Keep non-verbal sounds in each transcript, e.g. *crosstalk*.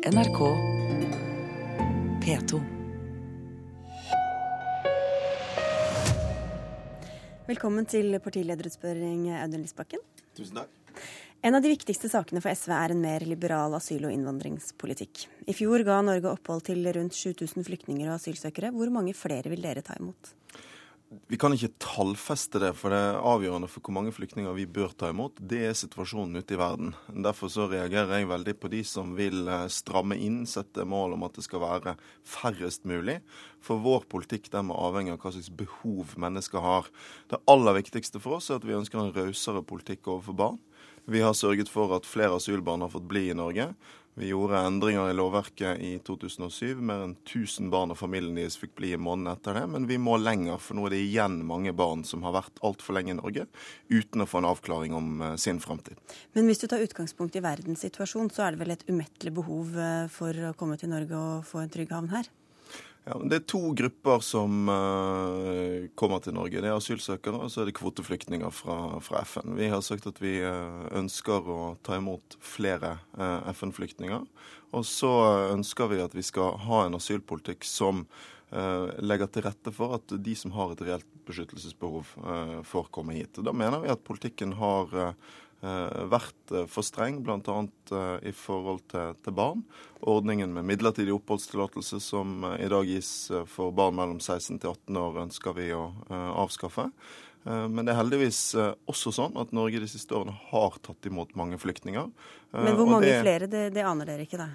NRK P2. Velkommen til partilederutspørring, Audun Lysbakken. Tusen takk. En av de viktigste sakene for SV er en mer liberal asyl- og innvandringspolitikk. I fjor ga Norge opphold til rundt 7000 flyktninger og asylsøkere. Hvor mange flere vil dere ta imot? Vi kan ikke tallfeste det, for det er avgjørende for hvor mange flyktninger vi bør ta imot. Det er situasjonen ute i verden. Derfor så reagerer jeg veldig på de som vil eh, stramme inn, sette mål om at det skal være færrest mulig. For vår politikk den må avhenge av hva slags behov mennesker har. Det aller viktigste for oss er at vi ønsker en rausere politikk overfor barn. Vi har sørget for at flere asylbarn har fått bli i Norge. Vi gjorde endringer i lovverket i 2007. Mer enn 1000 barn og familien deres fikk bli i måneden etter det. Men vi må lenger, for nå er det igjen mange barn som har vært altfor lenge i Norge uten å få en avklaring om uh, sin framtid. Men hvis du tar utgangspunkt i verdenssituasjonen, så er det vel et umettelig behov eh, for å komme til Norge og få en trygg havn her? Ja, det er to grupper som uh, kommer til Norge. Det er asylsøkere og så er det kvoteflyktninger fra, fra, FN. Vi har sagt at vi uh, ønsker å ta imot flere uh, FN-flyktninger. Og så ønsker vi at vi skal ha en asylpolitikk som legger til rette for at de som har et reelt beskyttelsesbehov, får komme hit. Og Da mener vi at politikken har vært eh, for streng, bl.a. Eh, i forhold til, til, barn. Ordningen med midlertidig oppholdstillatelse som i dag gis for barn mellom 16 til 18 år, ønsker vi å avskaffe. Men det er heldigvis også sånn at Norge de siste årene har tatt imot mange flyktninger. Men hvor mange det, flere, det, det aner dere ikke, da?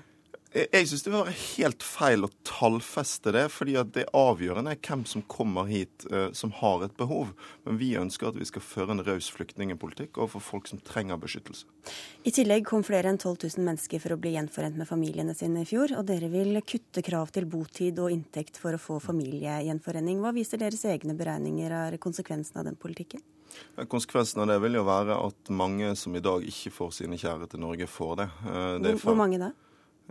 Jeg syns det var helt feil å tallfeste det, fordi at det avgjørende er hvem som kommer hit uh, som har et behov. Men vi ønsker at vi skal føre en raus flyktningpolitikk overfor folk som trenger beskyttelse. I tillegg kom flere enn 12 000 mennesker for å bli gjenforent med familiene sine i fjor. Og dere vil kutte krav til botid og inntekt for å få familiegjenforening. Hva viser deres egne beregninger av konsekvensen av den politikken? Konsekvensen av det vil jo være at mange som i dag ikke får sine kjære til Norge, får det. Eh, det hvor mange da?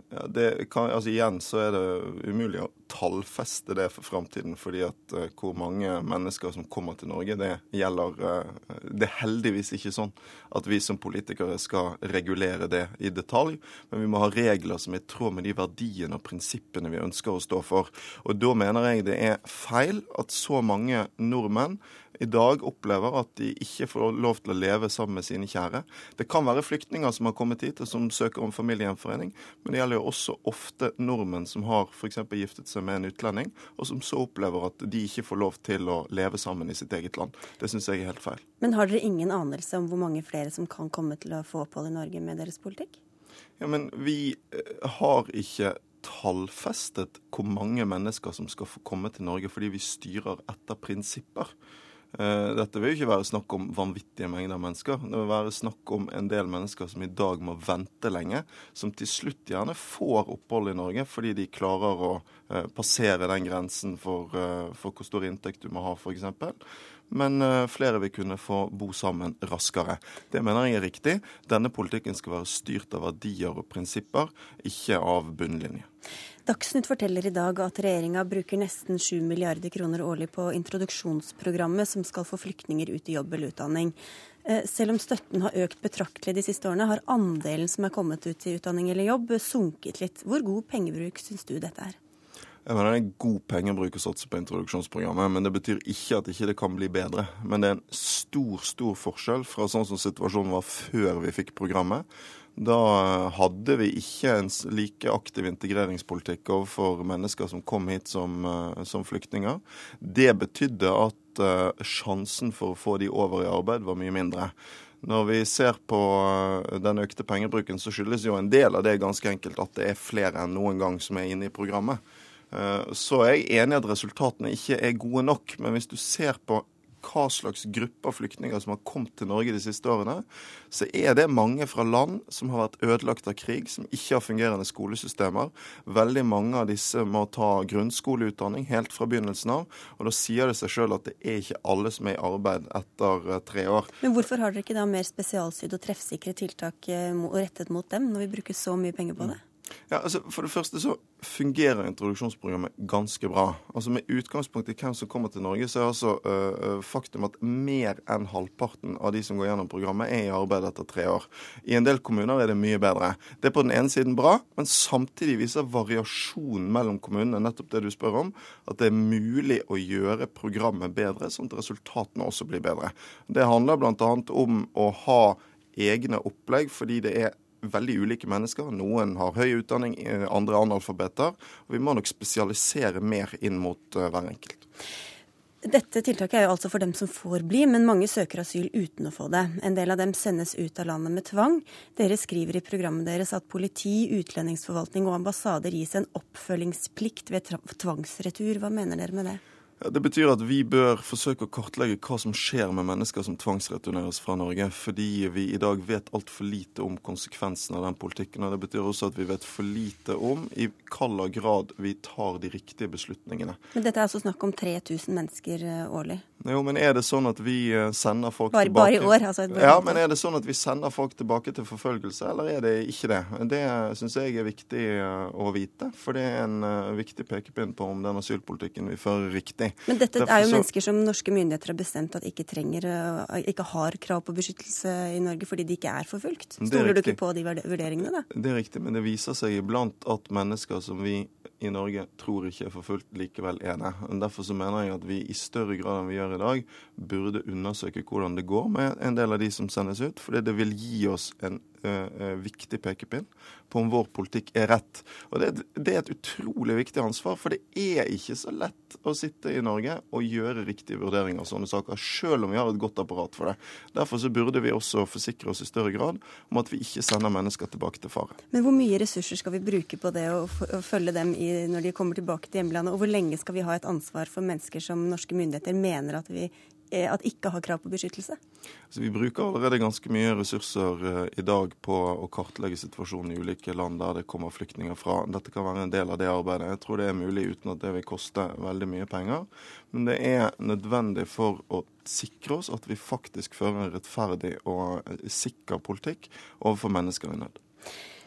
Ja, det kan, altså Igjen så er det umulig å tallfeste det for framtiden. fordi at uh, hvor mange mennesker som kommer til Norge, det gjelder uh, Det er heldigvis ikke sånn at vi som politikere skal regulere det i detalj. Men vi må ha regler som er i tråd med de verdiene og prinsippene vi ønsker å stå for. Og da mener jeg det er feil at så mange nordmenn i dag opplever at de ikke får lov til å leve sammen med sine kjære. Det kan være flyktninger som har kommet hit og som søker om familiegjenforening, men det gjelder jo også ofte nordmenn som har f.eks. giftet seg med en utlending, og som så opplever at de ikke får lov til å leve sammen i sitt eget land. Det syns jeg er helt feil. Men har dere ingen anelse om hvor mange flere som kan komme til å få opphold i Norge med deres politikk? Ja, men vi eh, har ikke tallfestet hvor mange mennesker som skal få komme til Norge, fordi vi styrer etter prinsipper. Eh, dette vil jo ikke være snakk om vanvittige mengder mennesker. Det vil være snakk om en del mennesker som i dag må vente lenge, som til slutt gjerne får opphold i Norge fordi de klarer å eh, passere den grensen for, eh, for hvor stor inntekt du må ha, f.eks men flere vil kunne få bo sammen raskere. Det mener jeg er riktig. Denne politikken skal være styrt av verdier og prinsipper, ikke av bunnlinje. Dagsnytt forteller i dag at regjeringa bruker nesten 7 milliarder kroner årlig på introduksjonsprogrammet som skal få flyktninger ut i jobb eller utdanning. Eh, selv om støtten har økt betraktelig de siste årene, har andelen som er kommet ut i utdanning eller jobb, sunket litt. Hvor god pengebruk syns du dette er? Jeg mener Det er god pengebruk å satse på introduksjonsprogrammet, men det betyr ikke at ikke det kan bli bedre. Men det er en stor, stor forskjell fra sånn som situasjonen var før vi fikk programmet. Da hadde vi ikke en like aktiv integreringspolitikk overfor mennesker som kom hit som, eh, som flyktninger. Det betydde at uh, sjansen for å få de over i arbeid var mye mindre. Når vi ser på den økte pengebruken, så skyldes jo en del av det ganske enkelt at det er flere enn noen gang som er inne i programmet. Uh, så er jeg enig i at resultatene ikke er gode nok. Men hvis du ser på hva slags grupper flyktninger som har kommet til Norge de siste årene, så er det mange fra land som har vært ødelagt av krig, som ikke har fungerende skolesystemer. Veldig mange av disse må ta grunnskoleutdanning helt fra begynnelsen av. Og da sier det seg sjøl at det er ikke alle som er i arbeid etter eh, tre år. Men hvorfor har dere ikke da mer spesialsydd og treffsikre tiltak eh, rettet mot dem, når vi bruker så mye penger på det? Ja, altså For det første så fungerer introduksjonsprogrammet ganske bra. Altså Med utgangspunkt i hvem som kommer til Norge, så er altså uh, faktum at mer enn halvparten av de som går gjennom programmet, er i arbeid etter tre år. I en del kommuner er det mye bedre. Det er på den ene siden bra, men samtidig viser variasjonen mellom kommunene nettopp det du spør om, at det er mulig å gjøre programmet bedre, sånn at resultatene også blir bedre. Det handler bl.a. om å ha egne opplegg fordi det er veldig ulike mennesker. Noen har høy utdanning, eh, andre analfabeter. og Vi må nok spesialisere mer inn mot uh, hver enkelt. Dette tiltaket er jo altså for dem som får bli, men mange søker asyl uten å få det. En del av dem sendes ut av landet med tvang. Dere skriver i programmet deres at politi, utlendingsforvaltning og ambassader gis en oppfølgingsplikt ved tvangsretur. Hva mener dere med det? Det betyr at vi bør forsøke å kartlegge hva som skjer med mennesker som tvangsreturneres fra Norge, fordi vi i dag vet altfor lite om konsekvensene av den politikken. og Det betyr også at vi vet for lite om i hvilken grad vi tar de riktige beslutningene. Men dette er altså snakk om 3000 mennesker eh, årlig? Jo, men er det sånn at vi eh, sender folk bare, tilbake Bare i år? altså. Ja, men er det sånn at vi sender folk tilbake til forfølgelse, eller er det ikke det? Det syns jeg er viktig eh, å vite, for det er en viktig pekepinn på om den asylpolitikken vi fører, riktig riktig. Men dette Derfor er jo så... mennesker som norske myndigheter har bestemt at ikke trenger, eh, ikke har krav på beskyttelse i Norge fordi de ikke er forfulgt. Stoler du ikke på de vurderingene, da? Det er riktig, men det viser seg iblant at mennesker som vi i Norge tror ikke er forfulgt, likevel er det. Derfor så mener jeg at vi i større grad enn vi gjør i dag, burde undersøke hvordan det går med en del av de som sendes ut. Fordi det vil gi oss en viktig pekepinn på om vår politikk er rett. Og det, det, er et utrolig viktig ansvar, for det er ikke så lett å sitte i Norge og gjøre riktige vurderinger av sånne saker, selv om vi har et godt apparat for det. Derfor så burde vi også forsikre oss i større grad om at vi ikke sender mennesker tilbake til fare. Men hvor mye ressurser skal vi bruke på det å følge dem i, når de kommer tilbake til hjemlandet, og hvor lenge skal vi ha et ansvar for mennesker som norske myndigheter mener at vi Eh, at ikke har krav på beskyttelse? Altså, vi bruker allerede ganske mye ressurser uh, i dag på å kartlegge situasjonen i ulike land der det kommer flyktninger fra. Dette kan være en del av det arbeidet. Jeg tror det er mulig uten at det vil koste veldig mye penger. Men det er nødvendig for å sikre oss at vi faktisk fører en rettferdig og eh, sikker politikk overfor mennesker i nød.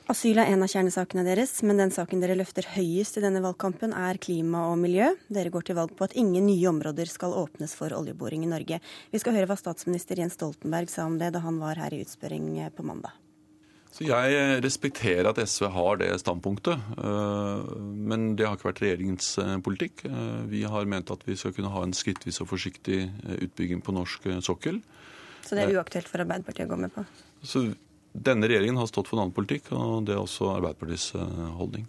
Asyl er en av kjernesakene deres, men den saken dere løfter høyest i denne valgkampen, er klima og miljø. Dere går til valg på at ingen nye områder skal åpnes for oljeboring i Norge. Vi skal høre hva statsminister Jens Stoltenberg sa om det da han var her i utspørring på mandag. Så Jeg respekterer at SV har det standpunktet, øh, men det har ikke vært regjeringens politikk. Vi har ment at vi skal kunne ha en skrittvis og forsiktig utbygging på norsk sokkel. Så det er uaktuelt for Arbeiderpartiet å gå med på? Så denne regjeringen har stått for en annen politikk, og det er også Arbeiderpartiets eh, holdning.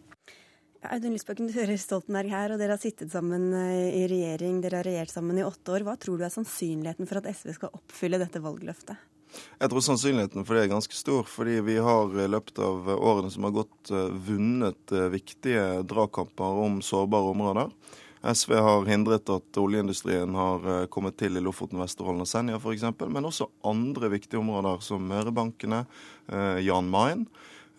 Audun Lysbakken, du hører Stoltenberg her, og dere har sittet sammen eh, i regjering. Dere har regjert sammen i åtte år. Hva tror du er sannsynligheten for at SV skal oppfylle dette valgløftet? Jeg tror sannsynligheten for det er ganske stor, fordi vi har i løpet av årene som har gått, eh, vunnet viktige dragkamper om sårbare områder. SV har hindret at oljeindustrien har eh, kommet til i Lofoten, Vesterålen og Senja f.eks., men også andre viktige områder som Mørebankene, eh, Jan Mayen.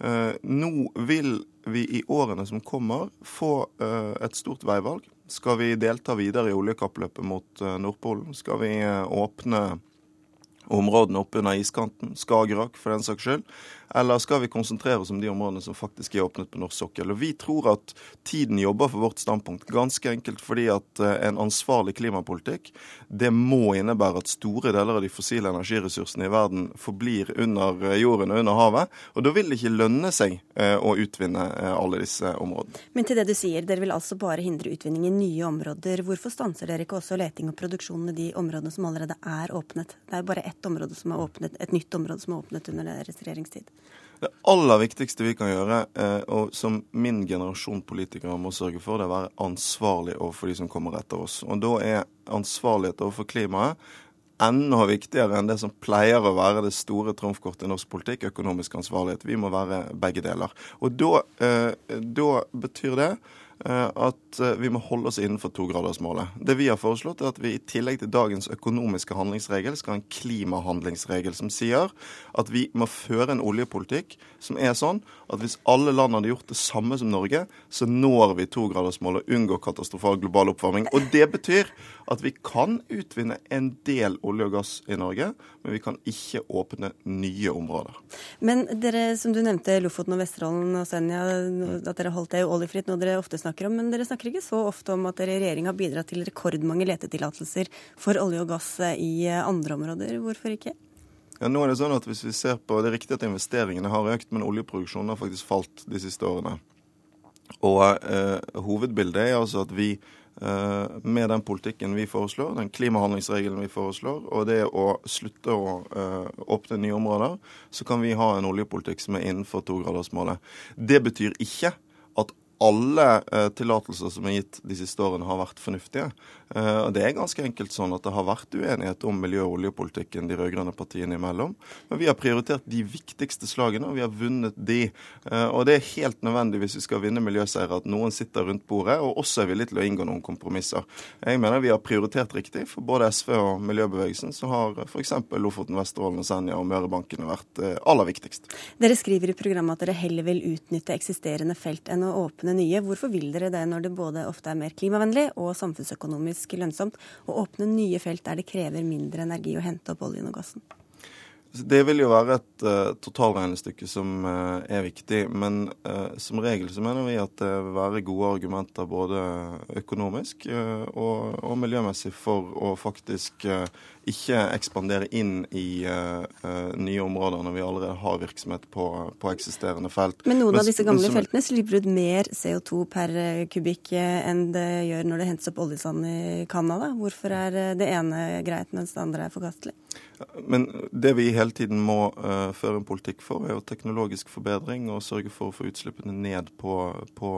Eh, nå vil vi i årene som kommer få et stort veivalg. Skal vi delta videre i oljekappløpet mot Nordpolen? Skal vi åpne områdene oppunder iskanten, Skagerrak for den saks skyld? Eller skal vi konsentrere oss om de områdene som faktisk er åpnet på norsk sokkel? Og Vi tror at tiden jobber for vårt standpunkt, ganske enkelt fordi at eh, en ansvarlig klimapolitikk det må innebære at store deler av de fossile energiressursene i verden forblir under eh, jorden og under havet. Og da vil det ikke lønne seg eh, å utvinne alle disse områdene. Men til det du sier, dere vil altså bare hindre utvinning i nye områder. Hvorfor stanser dere ikke også leting og produksjon i de områdene som allerede er åpnet? Det er bare ett område som er åpnet, et nytt område som er åpnet under deres regjeringstid. Det aller viktigste vi kan gjøre, eh, og som min generasjon politikere må sørge for, det er å være ansvarlig overfor de som kommer etter oss. Og da er ansvarlighet overfor klimaet enda viktigere enn det som pleier å være det store trumfkortet i norsk politikk, økonomisk ansvarlighet. Vi må være begge deler. Og da, eh, da betyr det at vi må holde oss innenfor togradersmålet. Det vi har foreslått, er at vi i tillegg til dagens økonomiske handlingsregel skal ha en klimahandlingsregel som sier at vi må føre en oljepolitikk som er sånn at hvis alle land hadde gjort det samme som Norge, så når vi togradersmålet og unngår katastrofal global oppvarming. Og det betyr at vi kan utvinne en del olje og gass i Norge, men vi kan ikke åpne nye områder. Men dere, som du nevnte, Lofoten og Vesterålen og Senja, at dere holdt det oljefritt, noe dere ofte snakker om. Men dere snakker ikke så ofte om at dere i regjering har bidratt til rekordmange letetillatelser for olje og gass i andre områder. Hvorfor ikke? Ja, nå er Det sånn at hvis vi ser på, det er riktig at investeringene har økt, men oljeproduksjonen har faktisk falt de siste årene. Og eh, Hovedbildet er altså at vi Eh, med den politikken vi foreslår, den klimahandlingsregelen vi foreslår, og det å slutte å eh, åpne nye områder, så kan vi ha en oljepolitikk som er innenfor togradersmålet. Det betyr ikke at alle uh, tillatelser som er gitt de siste årene, har vært fornuftige. Uh, og Det er ganske enkelt sånn at det har vært uenighet om miljø- og oljepolitikken de rød-grønne partiene imellom. Men vi har prioritert de viktigste slagene, og vi har vunnet de. Uh, og det er helt nødvendig hvis vi skal vinne miljøseire at noen sitter rundt bordet og også er villig til å inngå noen kompromisser. Jeg mener vi har prioritert riktig. For både SV og miljøbevegelsen så har f.eks. Lofoten, Vesterålen, Senja og Mørebankene vært aller viktigst. Dere skriver i programmet at dere heller vil utnytte eksisterende felt enn å åpne nye. Hvorfor vil dere det når det både ofte er mer klimavennlig og samfunnsøkonomisk lønnsomt å åpne nye felt der det krever mindre energi å hente opp oljen og gassen? Det vil jo være et uh, totalregnestykke som uh, er viktig. Men uh, som regel så mener vi at det vil være gode argumenter både økonomisk og, og, miljømessig for å faktisk ikke ekspandere inn i nye områder når vi allerede har virksomhet på, på eksisterende felt. Men noen men, av disse gamle som, feltene slipper ut mer CO2 per kubikk enn det gjør når det hentes opp oljesand i Canada. Hvorfor er det ene greit, mens det andre er forkastelig? Men det vi hele tiden må uh, føre en politikk for, er jo teknologisk forbedring og sørge for å få utslippene ned på, på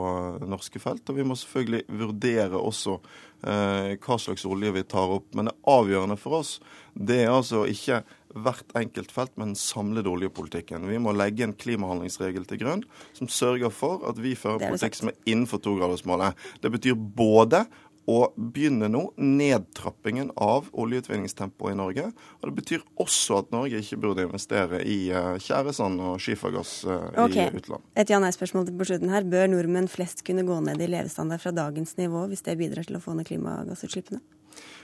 norske felt. Og vi må selvfølgelig vurdere også uh, hva slags olje vi tar opp. Men det avgjørende for oss det er altså ikke hvert enkelt felt, men den samlede oljepolitikken. Vi må legge en klimahandlingsregel til grunn som sørger for at vi fører politikk som er innenfor togradersmålet. Det betyr både å begynne nå nedtrappingen av oljeutvinningstempoet i Norge. Og Det betyr også at Norge ikke burde investere i tjæresand og skifergass uh, okay. i utlandet. Et ja-nei-spørsmål på slutten her. Bør nordmenn flest kunne gå ned i levestandard fra dagens nivå hvis det bidrar til å få ned klimagassutslippene?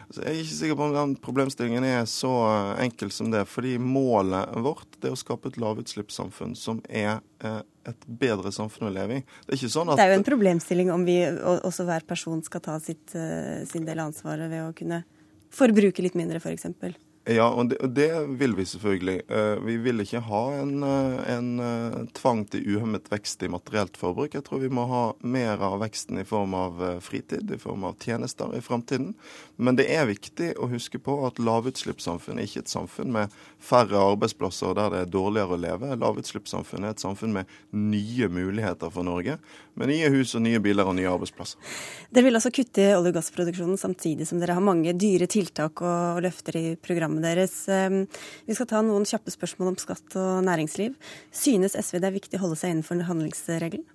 Altså, jeg er ikke sikker på om den problemstillingen er så eh, enkel som det. Fordi målet vårt er å skape et lavutslippssamfunn som er eh, et bedre samfunn å leve i. Det er ikke sånn at... Det er jo en problemstilling om vi også hver person skal ta sitt, eh, sin del av ansvaret ved å kunne forbruke litt mindre, f.eks. Ja, og det, det, vil vi selvfølgelig. Uh, vi vil ikke ha en, uh, en uh, tvang til uhemmet vekst i materielt forbruk. Jeg tror vi må ha mer av veksten i form av fritid, i form av tjenester i framtiden. Men det er viktig å huske på at lavutslippssamfunn er ikke et samfunn med færre arbeidsplasser der det er dårligere å leve. Lavutslippssamfunn er et samfunn med nye muligheter for Norge. Med nye hus og nye biler og nye arbeidsplasser. Dere vil altså kutte olje- og gassproduksjonen samtidig som dere har mange dyre tiltak og løfter i programmet programmet deres. Ehm, vi skal ta noen kjappe spørsmål om skatt og næringsliv. Synes SV det er viktig å holde seg innenfor handlingsregelen?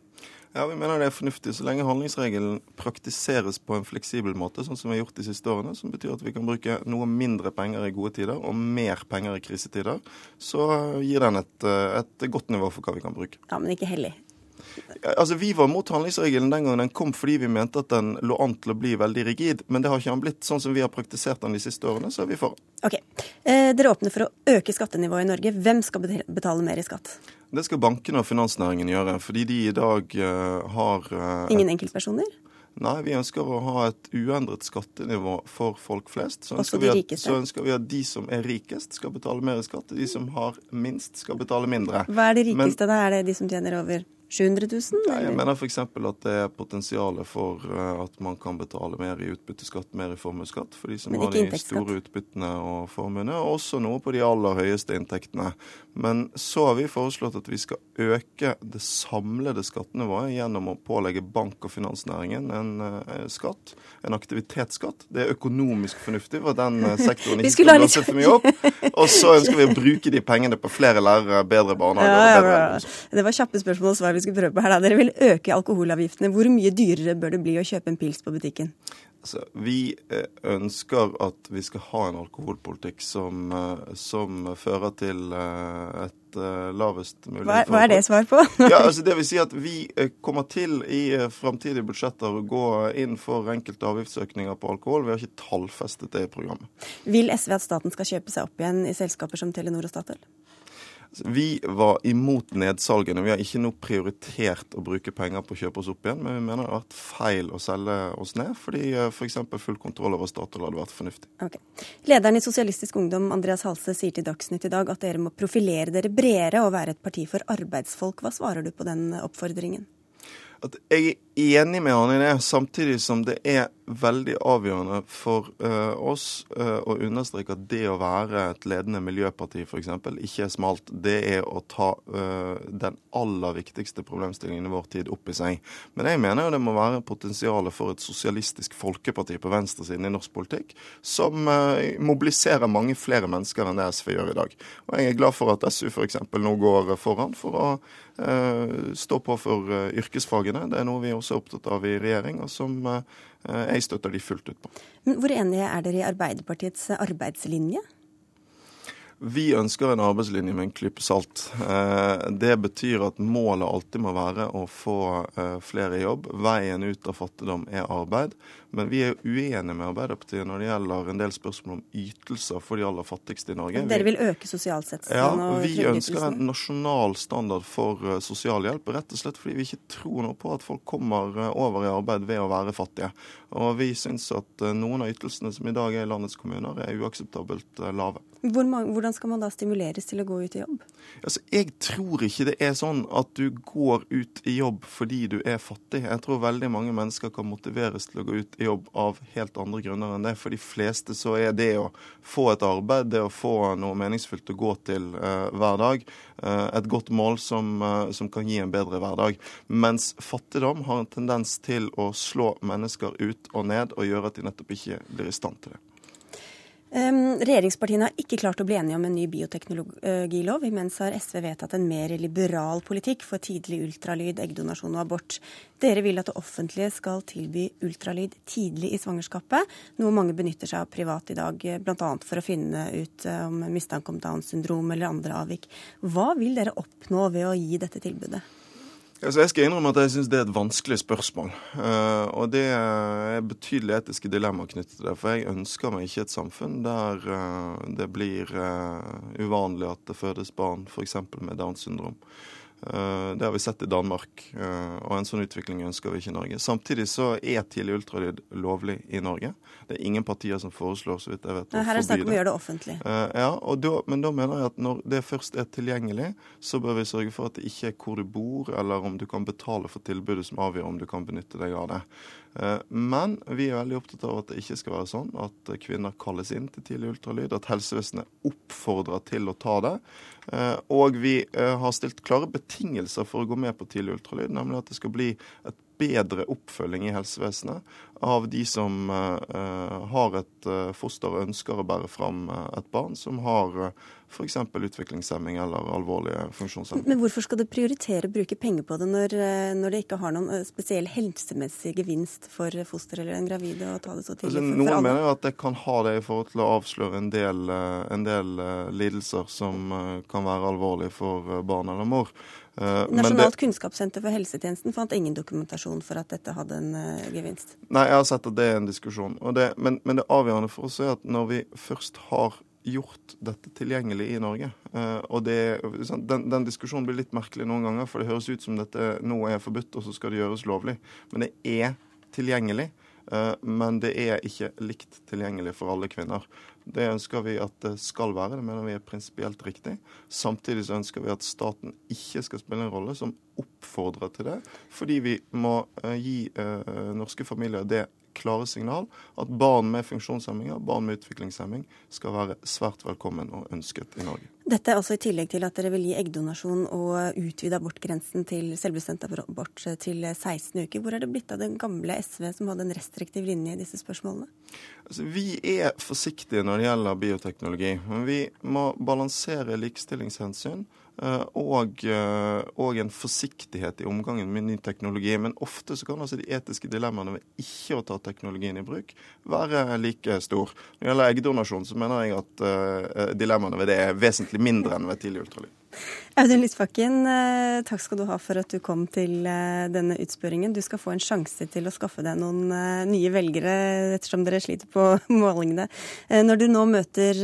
Ja, Vi mener det er fornuftig så lenge handlingsregelen praktiseres på en fleksibel måte, sånn som vi har gjort de siste årene, som betyr at vi kan bruke noe mindre penger i gode tider og mer penger i krisetider. Så gir den et, et godt nivå for hva vi kan bruke. Ja, Men ikke hellig? Altså, Vi var mot handlingsregelen den gangen den kom fordi vi mente at den lå an til å bli veldig rigid. Men det har ikke han blitt. Sånn som vi har praktisert den de siste årene, så er vi for. Ok. Eh, dere åpner for å øke skattenivået i Norge. Hvem skal betale mer i skatt? Det skal bankene og finansnæringen gjøre, fordi de i dag uh, har uh, Ingen enkeltpersoner? Nei, vi ønsker å ha et uendret skattenivå for folk flest. Så ønsker, vi at, så ønsker vi at de som er rikest, skal betale mer i skatt. De som har minst, skal betale mindre. Hva er det rikeste? Men, da er det de som tjener over 700 000? Nei, jeg mener f.eks. at det er potensialet for uh, at man kan betale mer i utbytteskatt, mer i formuesskatt for de som har de store utbyttene og formuene, og også noe på de aller høyeste inntektene. Men så har vi foreslått at vi skal øke det samlede skattenivået gjennom å pålegge bank- og finansnæringen en uh, skatt, en aktivitetsskatt. Det er økonomisk fornuftig for den uh, sektoren *laughs* ikke skal blåse for mye opp. Og så ønsker vi å bruke de pengene på flere lærere, bedre barnehager ja, ja, ja. Det var kjappe spørsmål og svar. Skulle prøve på her. Da. Dere vil øke alkoholavgiftene. Hvor mye dyrere bør det bli å kjøpe en pils på butikken? Altså, vi eh, ønsker at vi skal ha en alkoholpolitikk som, eh, som fører til eh, et lavest mulig hva, hva er det svar på? *laughs* ja, altså det vil si at Vi kommer til i framtidige budsjetter å gå inn for enkelte avgiftsøkninger på alkohol. Vi har ikke tallfestet det i programmet. Vil SV at staten skal kjøpe seg opp igjen i selskaper som Telenor og Statoil? Vi var imot nedsalgene. Vi har ikke nå prioritert å bruke penger på å kjøpe oss opp igjen, men vi mener det har vært feil å selge oss ned, fordi f.eks. For full kontroll over Statoil hadde vært fornuftig. Okay. Lederen i Sosialistisk Ungdom, Andreas Halse, sier til Dagsnytt i dag at dere må profilere dere bredere og være et parti for arbeidsfolk. Hva svarer du på den oppfordringen? At jeg enig med han i det, samtidig som det er veldig avgjørende for uh, oss uh, å understreke at det å være et ledende miljøparti f.eks. ikke er smalt. Det er å ta uh, den aller viktigste problemstillingen i vår tid opp i seg. Men jeg mener jo det må være potensialet for et sosialistisk folkeparti på venstresiden i norsk politikk, som mobiliserer mange flere mennesker enn det SV gjør i dag. Og jeg er glad for at SU f.eks. nå går foran for å stå på for yrkesfagene. Det er noe vi også er opptatt av i regjering, og som Eh, jeg støtter de fullt ut på. Men hvor enige er dere i Arbeiderpartiets arbeidslinje? Vi ønsker en arbeidslinje med en klype salt. Eh, det betyr at målet alltid må være å få eh, flere i jobb. Veien ut av fattigdom er arbeid. Men vi er uenige med Arbeiderpartiet når det gjelder en del spørsmål om ytelser for de aller fattigste i Norge. Dere vil øke sosialsettelsen? ja, Vi ønsker en nasjonal standard for sosialhjelp, rett og slett fordi vi ikke tror noe på at folk kommer over i arbeid ved å være fattige. Og vi syns at noen av ytelsene som i dag er i landets kommuner, er uakseptabelt lave. Hvordan skal man da stimuleres til å gå ut i jobb? Altså, jeg tror ikke det er sånn at du går ut i jobb fordi du er fattig. Jeg tror veldig mange mennesker kan motiveres til å gå ut i jobb av helt andre grunner enn det. For de fleste så er det å få et arbeid, det å få noe meningsfylt å gå til uh, hver dag, uh, et godt mål som, uh, som, kan gi en bedre hverdag. Mens fattigdom har en tendens til å slå mennesker ut og ned og gjøre at de nettopp ikke blir i stand til det. Regjeringspartiene har ikke klart å bli enige om en ny bioteknologilov. Imens har SV vedtatt en mer liberal politikk for tidlig ultralyd, eggdonasjon og abort. Dere vil at det offentlige skal tilby ultralyd tidlig i svangerskapet, noe mange benytter seg av privat i dag, bl.a. for å finne ut eh, om mistanke om Downs syndrom eller andre avvik. Hva vil dere oppnå ved å gi dette tilbudet? Altså jeg skal innrømme at jeg syns det er et vanskelig spørsmål. Uh, og det er betydelige etiske dilemmaer knyttet til det. For jeg ønsker meg ikke et samfunn der uh, det blir uh, uvanlig at det fødes barn f.eks. med Downs syndrom. Eh, det har vi sett i Danmark, eh, og en sånn utvikling ønsker vi ikke i Norge. Samtidig så er tidlig ultralyd lovlig i Norge. Det er ingen partier som foreslår så vidt jeg vet, å forby det. Her er det snakk om å gjøre det offentlig. Eh, ja, da, men da mener jeg at når det først er tilgjengelig, så bør vi sørge for at det ikke er hvor du bor, eller om du kan betale for tilbudet som avgjør om du kan benytte deg av det. Men vi er veldig opptatt av at det ikke skal være sånn at kvinner kalles inn til tidlig ultralyd, at helsevesenet oppfordrer til å ta det. Og vi har stilt klare betingelser betingelser for å gå med på tidlig ultralyd, nemlig at det skal bli et bedre oppfølging i helsevesenet av de som uh, har et uh, foster og ønsker å bære fram uh, et barn som har uh, f.eks. utviklingshemming eller alvorlige funksjonshemming. Men hvorfor skal du prioritere å bruke penger på det når, når, det ikke har noen spesiell helsemessig gevinst for foster eller en gravide å ta det så tidlig? Altså, noen mener jo at det kan ha det i forhold til å avsløre en del, en del lidelser som kan være alvorlige for barn eller mor. Uh, Nasjonalt det, kunnskapssenter for helsetjenesten fant ingen dokumentasjon for at dette hadde en uh, gevinst. Nei, jeg har sett at det er en diskusjon. Det, men, men, det avgjørende for oss er at når vi først har gjort dette tilgjengelig i Norge uh, og det, den, den, diskusjonen blir litt merkelig noen ganger, for det høres ut som dette nå er forbudt, og så skal det gjøres lovlig. Men det er tilgjengelig. Men det er ikke likt tilgjengelig for alle kvinner. Det ønsker vi at det skal være, det mener vi er prinsipielt riktig. Samtidig så ønsker vi at staten ikke skal spille en rolle som oppfordrer til det, fordi vi må uh, gi uh, norske familier det klare signal at barn med funksjonshemminger, barn med utviklingshemming, skal være svært velkommen og ønsket i Norge. Dette er altså i tillegg til at dere vil gi eggdonasjon og utvide abortgrensen til selvbestemt abort til 16 uker. Hvor er det blitt av den gamle SV som hadde en restriktiv linje i disse spørsmålene? Altså, vi er forsiktige når det gjelder bioteknologi. Men vi må balansere likestillingshensyn og, eh, og, en forsiktighet i omgangen med ny teknologi. Men ofte så kan altså de etiske dilemmaene ved ikke å ta teknologien i bruk være like stor. Når det gjelder eggdonasjon, så mener jeg at uh, dilemmaene ved det er vesentlig mindre enn ved tidlig ultralyd. Audun Lysbakken, eh, takk skal du ha for at du kom til eh, denne utspørringen. Du skal få en sjanse til å skaffe deg noen eh, nye velgere ettersom dere sliter på *laughs* målingene. Når du nå møter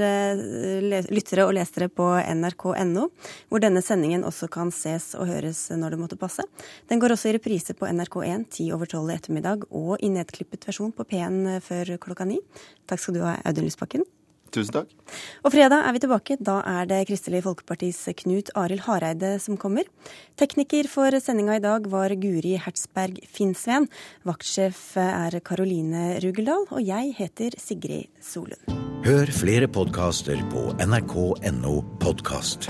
lyttere og lesere på nrk.no, hvor denne sendingen også kan ses og høres når det måtte passe. Den går også i reprise på NRK1 ti over tolv i ettermiddag og i nedklippet versjon på P1 før klokka ni. Takk skal du ha, Audun Lysbakken. Tusen takk. Og fredag er vi tilbake. Da er det Kristelig Folkepartis Knut Arild Hareide som kommer. Tekniker for sendinga i dag var Guri Hertzberg Finnsveen. Vaktsjef er Karoline Rugeldal. Og jeg heter Sigrid Solund. Hør flere podkaster på nrk.no podkast.